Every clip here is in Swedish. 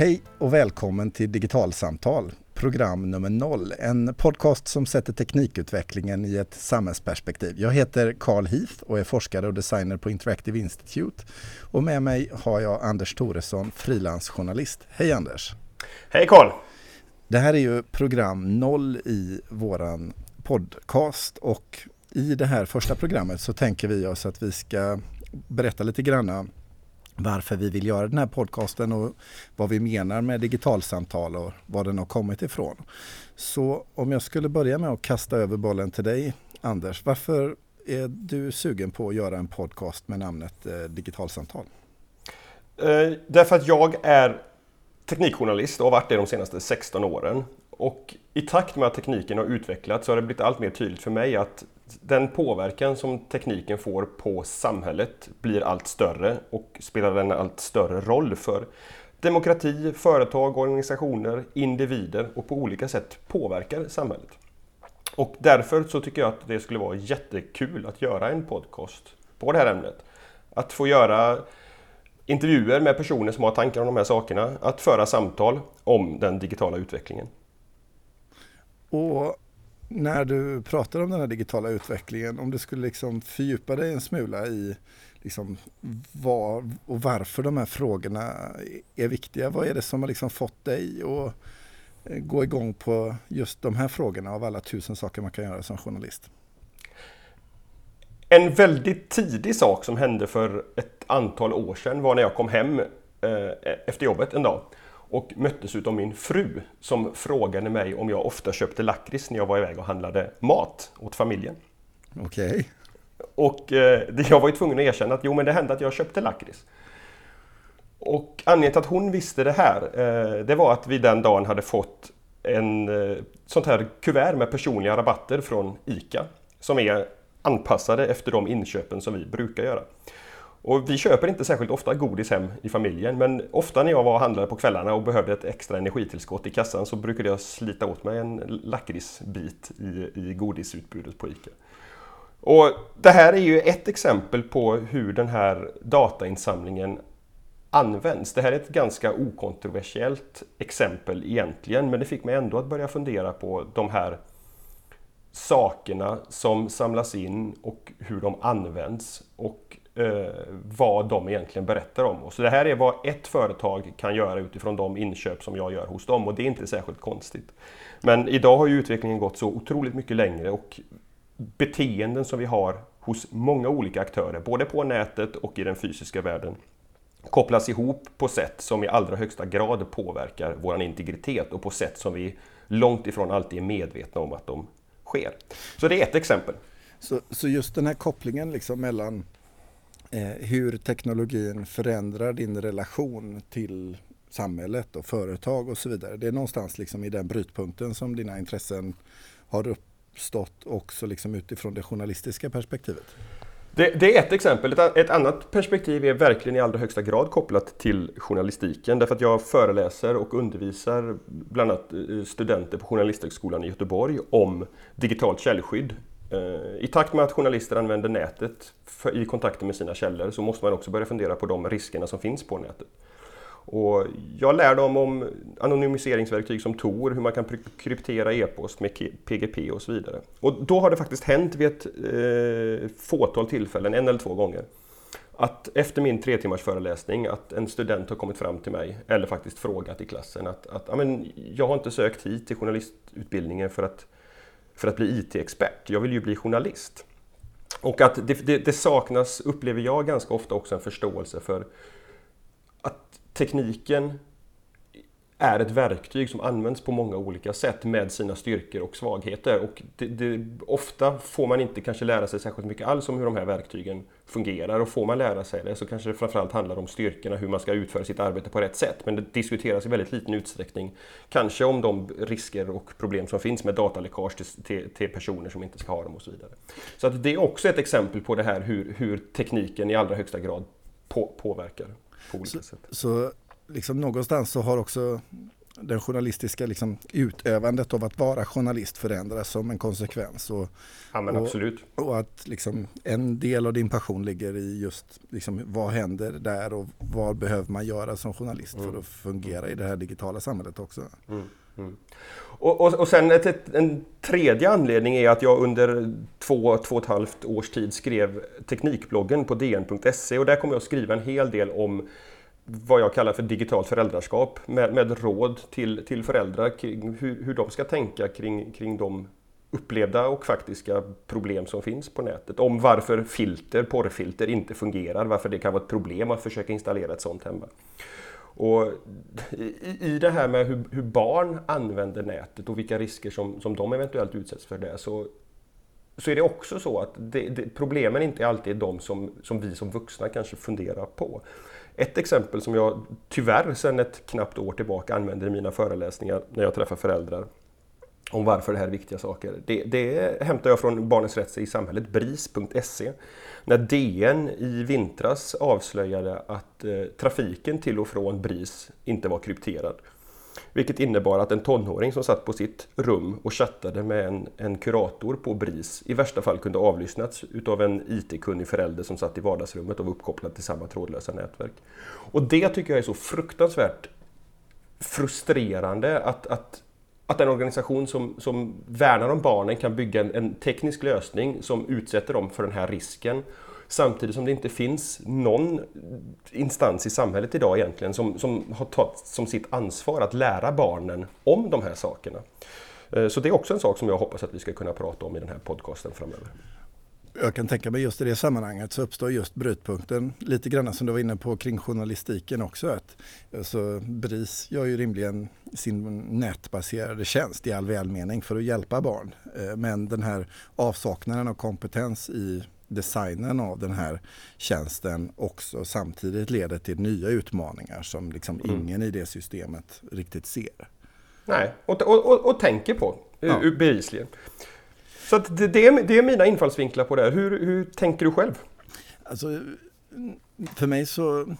Hej och välkommen till Digitalsamtal, program nummer noll. En podcast som sätter teknikutvecklingen i ett samhällsperspektiv. Jag heter Carl Heath och är forskare och designer på Interactive Institute. Och med mig har jag Anders Toresson, frilansjournalist. Hej Anders! Hej Carl! Det här är ju program noll i våran podcast och i det här första programmet så tänker vi oss att vi ska berätta lite granna varför vi vill göra den här podcasten och vad vi menar med digitalsamtal och var den har kommit ifrån. Så om jag skulle börja med att kasta över bollen till dig Anders, varför är du sugen på att göra en podcast med namnet eh, Digitalsamtal? Eh, därför att jag är teknikjournalist och har varit det de senaste 16 åren. Och i takt med att tekniken har utvecklats så har det blivit allt mer tydligt för mig att den påverkan som tekniken får på samhället blir allt större och spelar en allt större roll för demokrati, företag, organisationer, individer och på olika sätt påverkar samhället. Och därför så tycker jag att det skulle vara jättekul att göra en podcast på det här ämnet. Att få göra intervjuer med personer som har tankar om de här sakerna, att föra samtal om den digitala utvecklingen. Och när du pratar om den här digitala utvecklingen, om du skulle liksom fördjupa dig en smula i liksom var och varför de här frågorna är viktiga. Vad är det som har liksom fått dig att eh, gå igång på just de här frågorna av alla tusen saker man kan göra som journalist? En väldigt tidig sak som hände för ett antal år sedan var när jag kom hem eh, efter jobbet en dag och möttes av min fru som frågade mig om jag ofta köpte lakrits när jag var iväg och handlade mat åt familjen. Okej. Okay. Och eh, jag var ju tvungen att erkänna att jo, men det hände att jag köpte lakrits. Och anledningen till att hon visste det här, eh, det var att vi den dagen hade fått en eh, sånt här kuvert med personliga rabatter från ICA som är anpassade efter de inköpen som vi brukar göra. Och vi köper inte särskilt ofta godis hem i familjen men ofta när jag var och handlade på kvällarna och behövde ett extra energitillskott i kassan så brukade jag slita åt mig en lakritsbit i, i godisutbudet på ICA. Och det här är ju ett exempel på hur den här datainsamlingen används. Det här är ett ganska okontroversiellt exempel egentligen men det fick mig ändå att börja fundera på de här sakerna som samlas in och hur de används och Eh, vad de egentligen berättar om. Och så det här är vad ett företag kan göra utifrån de inköp som jag gör hos dem och det är inte särskilt konstigt. Men idag har ju utvecklingen gått så otroligt mycket längre och beteenden som vi har hos många olika aktörer, både på nätet och i den fysiska världen, kopplas ihop på sätt som i allra högsta grad påverkar vår integritet och på sätt som vi långt ifrån alltid är medvetna om att de sker. Så det är ett exempel. Så, så just den här kopplingen liksom mellan Eh, hur teknologin förändrar din relation till samhället och företag och så vidare. Det är någonstans liksom i den brytpunkten som dina intressen har uppstått också liksom utifrån det journalistiska perspektivet. Det, det, är ett exempel. Ett, ett, annat perspektiv är verkligen i allra högsta grad kopplat till journalistiken. Därför att jag föreläser och undervisar bland annat eh, studenter på Journalisthögskolan i Göteborg om digitalt källskydd. Eh, I takt med att journalister använder nätet i kontakten med sina källor så måste man också börja fundera på de riskerna som finns på nätet. Och jag lär dem om anonymiseringsverktyg som Tor, hur man kan kryptera e-post med PGP och så vidare. Och då har det faktiskt hänt vid ett eh, fåtal tillfällen, en eller två gånger, att efter min tre timmars föreläsning att en student har kommit fram till mig eller faktiskt frågat i klassen att, att jag har inte sökt hit till journalistutbildningen för att, för att bli IT-expert, jag vill ju bli journalist. Och att det, det, det saknas, upplever jag ganska ofta också en förståelse för att tekniken är ett verktyg som används på många olika sätt med sina styrkor och svagheter. Och det, det, ofta får man inte kanske lära sig särskilt mycket alls om hur de här verktygen fungerar. Och får man lära sig det så kanske det framförallt handlar om styrkorna, hur man ska utföra sitt arbete på rätt sätt. Men det diskuteras i väldigt liten utsträckning. Kanske om de risker och problem som finns med dataläckage till, till, till personer som inte ska ha dem och så vidare. Så att det är också ett exempel på det här hur, hur tekniken i allra högsta grad på, påverkar på olika så, sätt. Så liksom någonstans så har också den journalistiska liksom, utövandet av att vara journalist förändras som en konsekvens. Och, ja, men absolut. och, och att liksom, en del av din passion ligger i just liksom, vad händer där och vad behöver man göra som journalist mm. för att fungera i det här digitala samhället också. Mm. Mm. Och, och, och sen ett, ett, en tredje anledning är att jag under två, två och ett halvt års tid skrev Teknikbloggen på dn.se och där kommer jag att skriva en hel del om vad jag kallar för digitalt föräldraskap med, med råd till, till föräldrar kring hur, hur de ska tänka kring, kring de upplevda och faktiska problem som finns på nätet. Om varför filter, porrfilter inte fungerar, varför det kan vara ett problem att försöka installera ett sånt hemma. Och i, det här med hur, hur, barn använder nätet och vilka risker som, som de eventuellt utsätts för det så, så är det också så att det, det, problemen inte alltid är de som, som vi som vuxna kanske funderar på. Ett exempel som jag tyvärr sedan ett knappt år tillbaka använder i mina föreläsningar när jag träffar föräldrar om varför det här är viktiga saker. Det, det hämtar jag från Barnens rätt i samhället, bris.se. När DN i vintras avslöjade att eh, trafiken till och från BRIS inte var krypterad. Vilket innebar att en tonåring som satt på sitt rum och chattade med en, en kurator på BRIS i värsta fall kunde avlyssnats utav en IT-kunnig förälder som satt i vardagsrummet och var uppkopplad till samma trådlösa nätverk. Och det tycker jag är så fruktansvärt frustrerande att, att att en organisation som, som värnar om barnen kan bygga en, en, teknisk lösning som utsätter dem för den här risken. Samtidigt som det inte finns någon instans i samhället idag egentligen som, som har tagit som sitt ansvar att lära barnen om de här sakerna. Eh, så det är också en sak som jag hoppas att vi ska kunna prata om i den här podcasten framöver. Jag kan tänka mig just i det sammanhanget så uppstår just brytpunkten lite grann som du var inne på kring journalistiken också. Att, alltså, BRIS gör ju rimligen sin nätbaserade tjänst i all välmening för att hjälpa barn. Eh, men den här avsaknaden av kompetens i designen av den här tjänsten också samtidigt leder till nya utmaningar som liksom mm. ingen i det systemet riktigt ser. Nej, och, och, och, tänker på ja. bevisligen. Så det, det, är, det är mina infallsvinklar på det här. Hur, hur tänker du själv? Alltså, för mig så,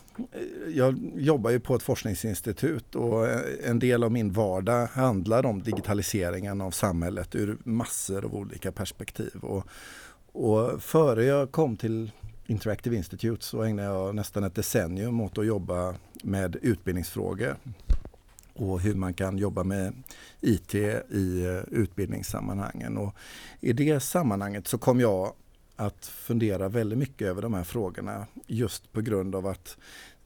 jag jobbar ju på ett forskningsinstitut och en del av min vardag handlar om digitaliseringen av samhället ur massor av olika perspektiv. Och, och före jag kom till Interactive Institute så ägnade jag nästan ett decennium åt att jobba med utbildningsfrågor och hur man kan jobba med IT i eh, utbildningssammanhangen. Och I det sammanhanget så kom jag att fundera väldigt mycket över de här frågorna just på grund av att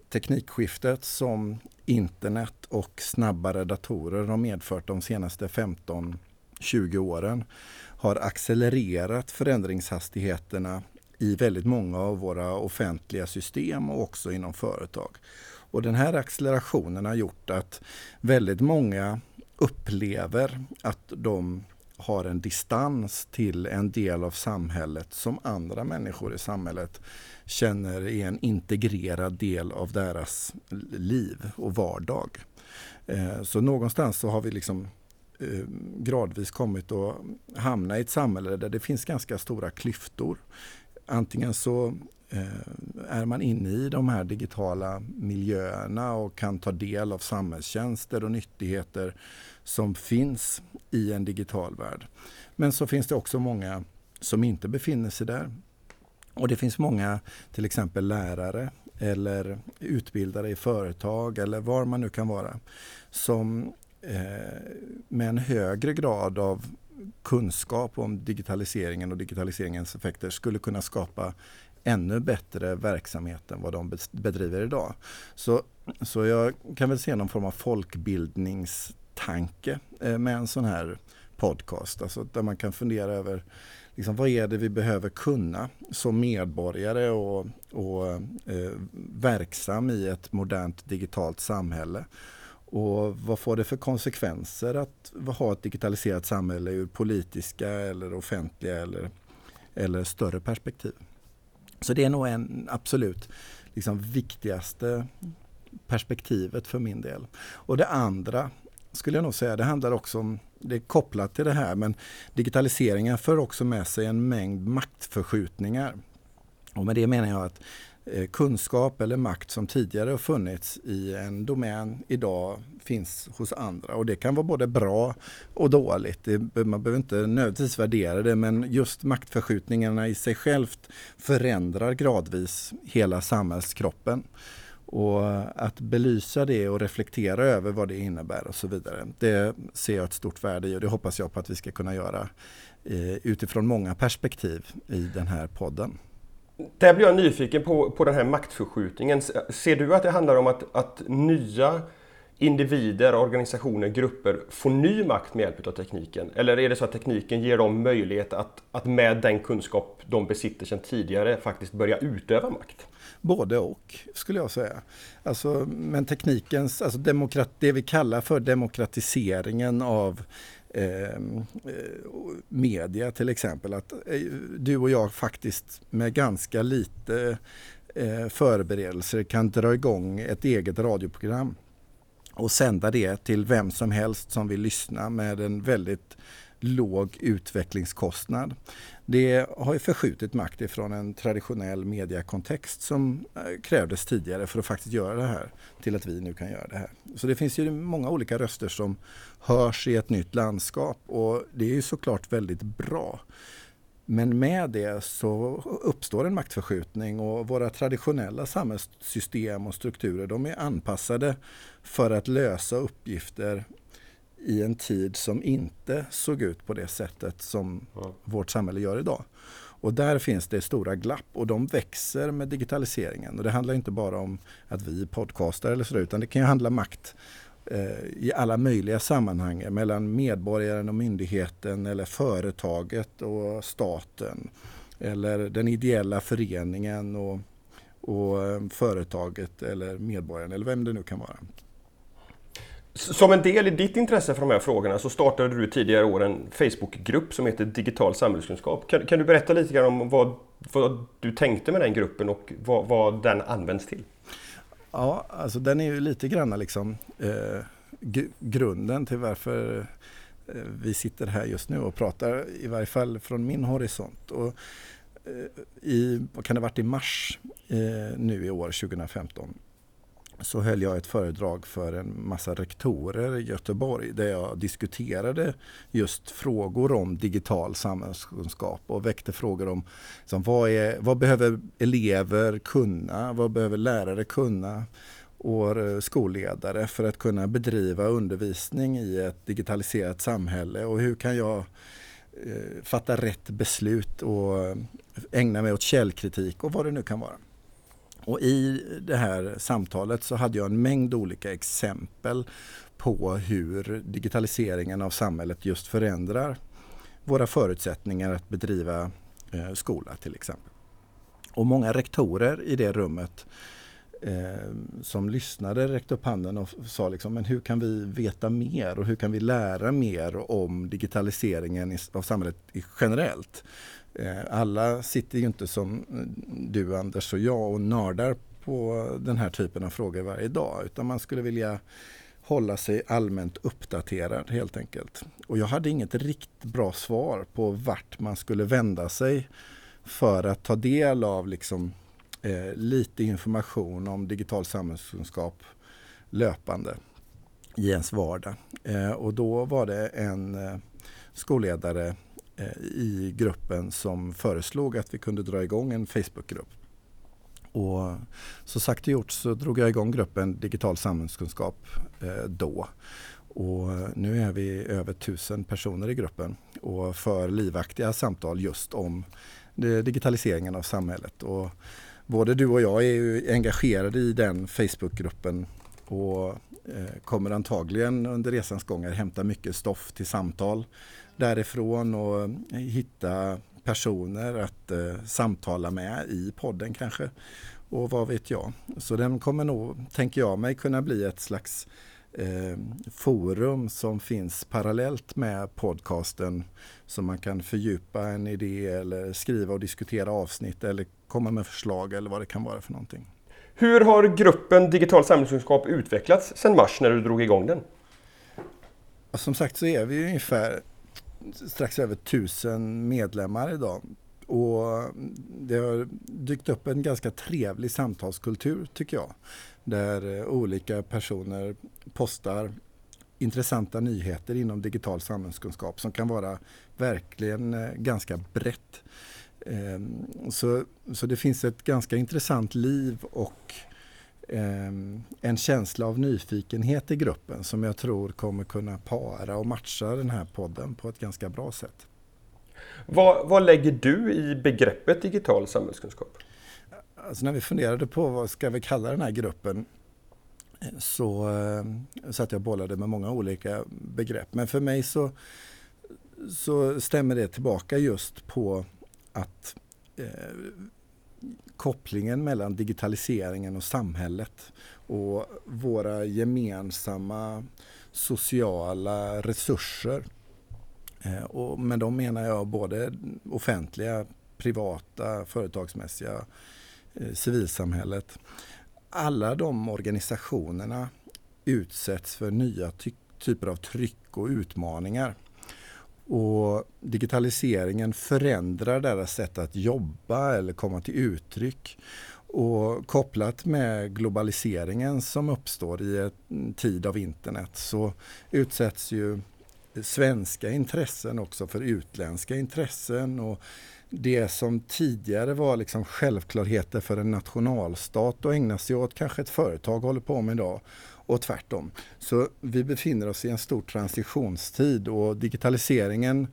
teknikskiftet som internet och snabbare datorer har medfört de senaste 15-20 åren har accelererat förändringshastigheterna i väldigt många av våra offentliga system och också inom företag. Och den här accelerationen har gjort att väldigt många upplever att de har en distans till en del av samhället som andra människor i samhället känner är en integrerad del av deras liv och vardag. Eh, så någonstans så har vi liksom Eh, gradvis kommit att hamna i ett samhälle där det finns ganska stora klyftor. Antingen så eh, är man inne i de här digitala miljöerna och kan ta del av samhällstjänster och nyttigheter som finns i en digital värld. Men så finns det också många som inte befinner sig där. Och det finns många, till exempel lärare eller utbildare i företag eller var man nu kan vara, som Eh, med en högre grad av kunskap om digitaliseringen och digitaliseringens effekter skulle kunna skapa ännu bättre verksamhet än vad de bedriver idag. Så, så jag kan väl se någon form av folkbildningstanke eh, med en sån här podcast. Alltså där man kan fundera över liksom, vad är det vi behöver kunna som medborgare och, och eh, verksam i ett modernt digitalt samhälle. Och vad får det för konsekvenser att ha ett digitaliserat samhälle ur politiska eller offentliga eller, eller större perspektiv? Så det är nog en absolut liksom, viktigaste perspektivet för min del. Och det andra skulle jag nog säga, det handlar också om, det är kopplat till det här, men digitaliseringen för också med sig en mängd maktförskjutningar. Och med det menar jag att eh, kunskap eller makt som tidigare har funnits i en domän idag finns hos andra. Och det kan vara både bra och dåligt. Det, man behöver inte nödvändigtvis värdera det men just maktförskjutningarna i sig självt förändrar gradvis hela samhällskroppen. Och att belysa det och reflektera över vad det innebär och så vidare. Det ser jag ett stort värde i och det hoppas jag på att vi ska kunna göra eh, utifrån många perspektiv i den här podden. Där blir jag nyfiken på, på den här maktförskjutningen. Ser du att det handlar om att, att nya individer, organisationer, grupper får ny makt med hjälp av tekniken? Eller är det så att tekniken ger dem möjlighet att, att med den kunskap de besitter sedan tidigare faktiskt börja utöva makt? Både och skulle jag säga. Alltså, men teknikens, alltså demokrat, det vi kallar för demokratiseringen av Ehm, eh, media till exempel. Att eh, du och jag faktiskt med ganska lite eh, förberedelser kan dra igång ett eget radioprogram och sända det till vem som helst som vill lyssna med en väldigt låg utvecklingskostnad. Det har ju förskjutit makt ifrån en traditionell mediakontext som eh, krävdes tidigare för att faktiskt göra det här till att vi nu kan göra det här. Så det finns ju många olika röster som hörs i ett nytt landskap och det är ju såklart väldigt bra. Men med det så uppstår en maktförskjutning och våra traditionella samhällssystem och strukturer de är anpassade för att lösa uppgifter i en tid som inte såg ut på det sättet som ja. vårt samhälle gör idag. Och där finns det stora glapp och de växer med digitaliseringen. Och det handlar inte bara om att vi podcastar eller så utan det kan ju handla makt eh, i alla möjliga sammanhang mellan medborgaren och myndigheten eller företaget och staten. Eller den ideella föreningen och, och eh, företaget eller medborgaren eller vem det nu kan vara. Som en del i ditt intresse för de här frågorna så startade du tidigare år en Facebookgrupp som heter Digital samhällskunskap. Kan, kan, du berätta lite grann om vad, vad du tänkte med den gruppen och vad, vad, den används till? Ja, alltså den är ju lite grann liksom eh, grunden till varför eh, vi sitter här just nu och pratar, i varje fall från min horisont. Och, eh, i, vad kan det ha varit i mars eh, nu i år, 2015, så höll jag ett föredrag för en massa rektorer i Göteborg där jag diskuterade just frågor om digital samhällskunskap och väckte frågor om som vad, är, vad behöver elever kunna, vad behöver lärare kunna? Och eh, skolledare för att kunna bedriva undervisning i ett digitaliserat samhälle. Och hur kan jag eh, fatta rätt beslut och eh, ägna mig åt källkritik och vad det nu kan vara. Och i det här samtalet så hade jag en mängd olika exempel på hur digitaliseringen av samhället just förändrar våra förutsättningar att bedriva eh, skola till exempel. Och många rektorer i det rummet eh, som lyssnade räckte upp handen och sa liksom, men hur kan vi veta mer och hur kan vi lära mer om digitaliseringen av samhället generellt? Eh, alla sitter ju inte som du Anders och jag och nördar på den här typen av frågor varje dag utan man skulle vilja hålla sig allmänt uppdaterad helt enkelt. Och jag hade inget riktigt bra svar på vart man skulle vända sig för att ta del av liksom, eh, lite information om digital samhällskunskap löpande i ens vardag. Eh, och då var det en eh, skolledare Eh, i gruppen som föreslog att vi kunde dra igång en Facebookgrupp. Och så sagt och gjort så drog jag igång gruppen Digital samhällskunskap eh, då. Och nu är vi över tusen personer i gruppen och för livaktiga samtal just om digitaliseringen av samhället. Och både du och jag är engagerade i den Facebookgruppen och Eh, kommer antagligen under resans gång att hämta mycket stoff till samtal därifrån och eh, hitta personer att eh, samtala med i podden kanske. Och vad vet jag. Så den kommer nog, tänker jag mig, kunna bli ett slags eh, forum som finns parallellt med podcasten. Så man kan fördjupa en idé eller skriva och diskutera avsnitt eller komma med förslag eller vad det kan vara för någonting. Hur har gruppen Digital samhällskunskap utvecklats sedan mars när du drog igång den? Som sagt så är vi ungefär strax över tusen medlemmar idag. Och det har dykt upp en ganska trevlig samtalskultur tycker jag. Där eh, olika personer postar intressanta nyheter inom digital samhällskunskap som kan vara verkligen eh, ganska brett. Ehm, så, så det finns ett ganska intressant liv och ehm, en känsla av nyfikenhet i gruppen som jag tror kommer kunna para och matcha den här podden på ett ganska bra sätt. Vad, vad lägger du i begreppet digital samhällskunskap? Alltså när vi funderade på vad ska vi kalla den här gruppen så eh, satt jag och bollade med många olika begrepp. Men för mig så, så stämmer det tillbaka just på att eh, kopplingen mellan digitaliseringen och samhället och våra gemensamma sociala resurser. Eh, och med dem menar jag både offentliga, privata, företagsmässiga, eh, civilsamhället alla de organisationerna utsätts för nya ty typer av tryck och utmaningar. Och digitaliseringen förändrar deras sätt att jobba eller komma till uttryck. Och kopplat med globaliseringen som uppstår i en tid av internet så utsätts ju svenska intressen också för utländska intressen. Och det som tidigare var liksom självklarheter för en nationalstat att ägna sig åt kanske ett företag håller på med idag och tvärtom. Så vi befinner oss i en stor transitionstid och digitaliseringen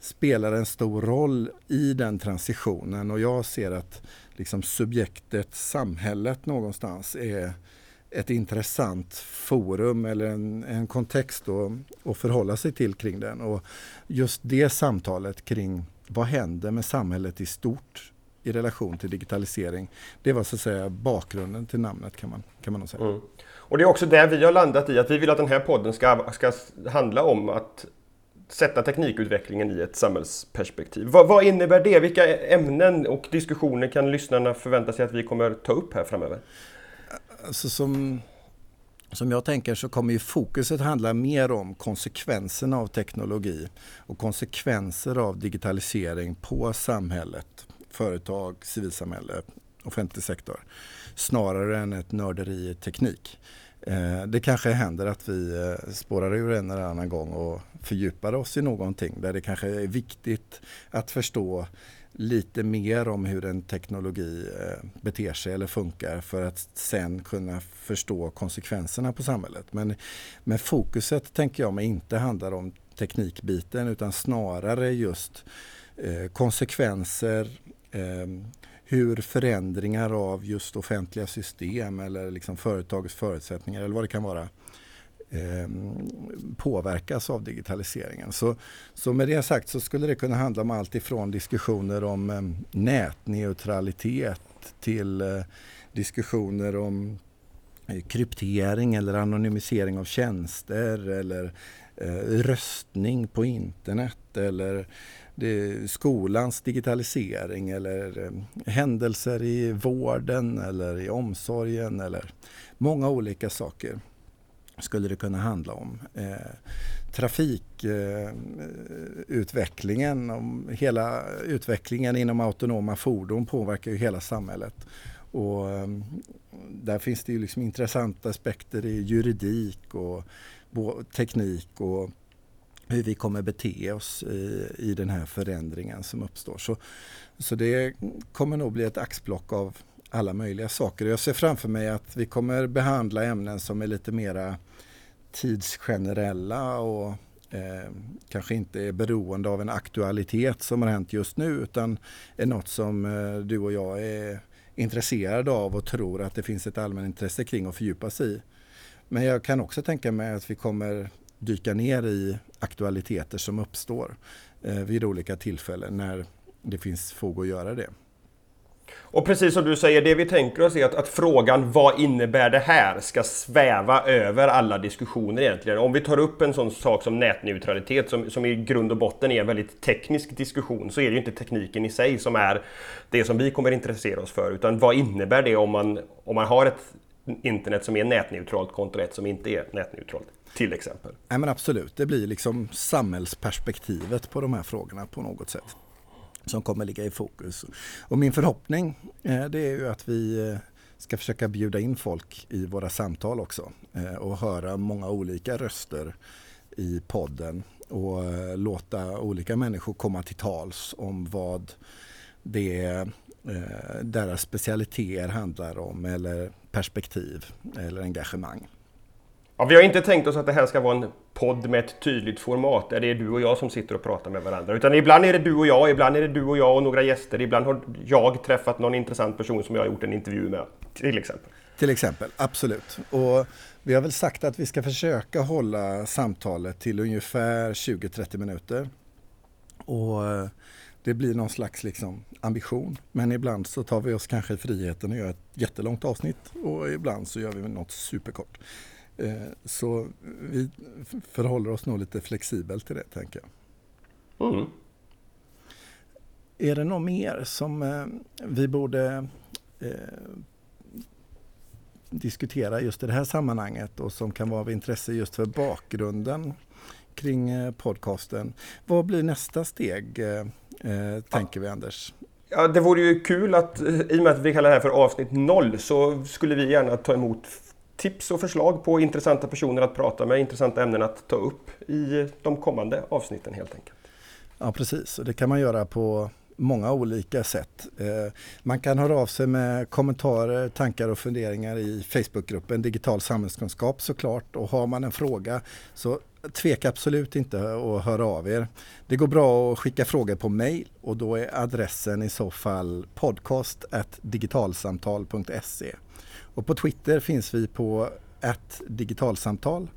spelar en stor roll i den transitionen och jag ser att liksom subjektet samhället någonstans är ett intressant forum eller en, en kontext att förhålla sig till kring den. Och just det samtalet kring vad händer med samhället i stort i relation till digitalisering. Det var så att säga bakgrunden till namnet kan man, kan man nog säga. Mm. Och det är också det vi har landat i, att vi vill att den här podden ska, ska handla om att sätta teknikutvecklingen i ett samhällsperspektiv. Vad, vad, innebär det? Vilka ämnen och diskussioner kan lyssnarna förvänta sig att vi kommer ta upp här framöver? Alltså som som jag tänker så kommer ju fokuset handla mer om konsekvenserna av teknologi och konsekvenser av digitalisering på samhället, företag, civilsamhälle, offentlig sektor. Snarare än ett nörderi i teknik. Eh, det kanske händer att vi eh, spårar ur en eller annan gång och fördjupar oss i någonting där det kanske är viktigt att förstå lite mer om hur en teknologi eh, beter sig eller funkar för att sen kunna förstå konsekvenserna på samhället. Men, men fokuset tänker jag mig inte handlar om teknikbiten utan snarare just eh, konsekvenser, Ehm, hur förändringar av just offentliga system eller liksom företagets förutsättningar eller vad det kan vara ehm, påverkas av digitaliseringen. Så, så med det sagt så skulle det kunna handla om allt ifrån diskussioner om ehm, nätneutralitet till eh, diskussioner om eh, kryptering eller anonymisering av tjänster eller eh, röstning på internet eller skolans digitalisering eller eh, händelser i vården eller i omsorgen eller många olika saker skulle det kunna handla om. Eh, trafikutvecklingen, eh, hela utvecklingen inom autonoma fordon påverkar ju hela samhället. Och eh, där finns det ju liksom intressanta aspekter i juridik och teknik och hur vi kommer bete oss i, i den här förändringen som uppstår. Så, så det kommer nog bli ett axplock av alla möjliga saker. Jag ser framför mig att vi kommer behandla ämnen som är lite mera tidsgenerella och eh, kanske inte är beroende av en aktualitet som har hänt just nu utan är något som eh, du och jag är intresserade av och tror att det finns ett allmänintresse kring att fördjupa sig i. Men jag kan också tänka mig att vi kommer dyka ner i aktualiteter som uppstår eh, vid olika tillfällen när det finns fog att göra det. Och precis som du säger, det vi tänker oss är att, att, frågan vad innebär det här ska sväva över alla diskussioner egentligen. Om vi tar upp en sån sak som nätneutralitet som, som i grund och botten är en väldigt teknisk diskussion så är det ju inte tekniken i sig som är det som vi kommer intressera oss för utan vad innebär det om man, om man har ett internet som är nätneutralt kontra ett som inte är nätneutralt? Till exempel. Nej men absolut, det blir liksom samhällsperspektivet på de här frågorna på något sätt. som kommer ligga i fokus. Och min förhoppning eh, det är ju att vi eh, ska försöka bjuda in folk i våra samtal också eh, och höra många olika röster i podden och låta olika människor komma till tals om vad det deras specialiteter handlar om eller perspektiv eller engagemang. Ja, vi har inte tänkt oss att det här ska vara en podd med ett tydligt format där det är du och jag som sitter och pratar med varandra. Utan ibland är det du och jag, ibland är det du och jag och några gäster. Ibland har jag träffat någon intressant person som jag har gjort en intervju med. Till exempel. Till exempel, absolut. Och vi har väl sagt att vi ska försöka hålla samtalet till ungefär 20-30 minuter. Och eh, det blir någon slags liksom ambition. Men ibland så tar vi oss kanske friheten att göra ett jättelångt avsnitt och ibland så gör vi något superkort. Eh, så vi förhåller oss nog lite flexibelt till det, tänker jag. Mm. Är det något mer som eh, vi borde eh, diskutera just i det här sammanhanget och som kan vara av intresse just för bakgrunden kring podcasten. Vad blir nästa steg, eh, eh tänker vi Anders? Ja, det vore ju kul att i och med att vi kallar det här för avsnitt noll så skulle vi gärna ta emot tips och förslag på intressanta personer att prata med, intressanta ämnen att ta upp i de kommande avsnitten helt enkelt. Ja precis, och det kan man göra på många olika sätt. Eh, man kan höra av sig med kommentarer, tankar och funderingar i Facebookgruppen Digital samhällskunskap såklart och har man en fråga så tveka absolut inte att höra av er. Det går bra att skicka frågor på mail och då är adressen i så fall podcast digitalsamtal.se. Och på Twitter finns vi på ett digitalsamtal.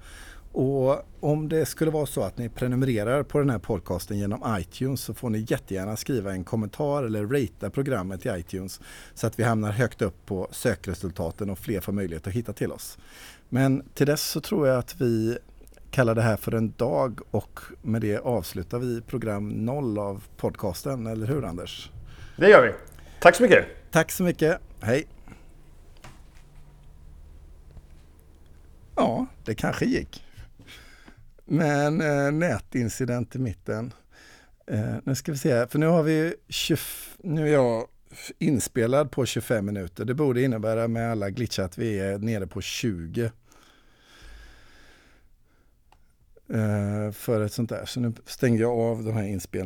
Och om det skulle vara så att ni prenumererar på den här podcasten genom iTunes så får ni jättegärna skriva en kommentar eller ratea programmet i iTunes så att vi hamnar högt upp på sökresultaten och fler får möjlighet att hitta till oss. Men till dess så tror jag att vi kallar det här för en dag och med det avslutar vi program noll av podcasten, eller hur Anders? Det gör vi. Tack så mycket! Tack så mycket, hej! Ja, det kanske gick. Men eh, nätincident i mitten. Eh, nu ska vi se, för nu har vi 20, nu är jag inspelad på 25 minuter. Det borde innebära med alla glitchar att vi är nere på 20. Eh, för ett sånt där. Så nu stänger jag av den här inspelningen.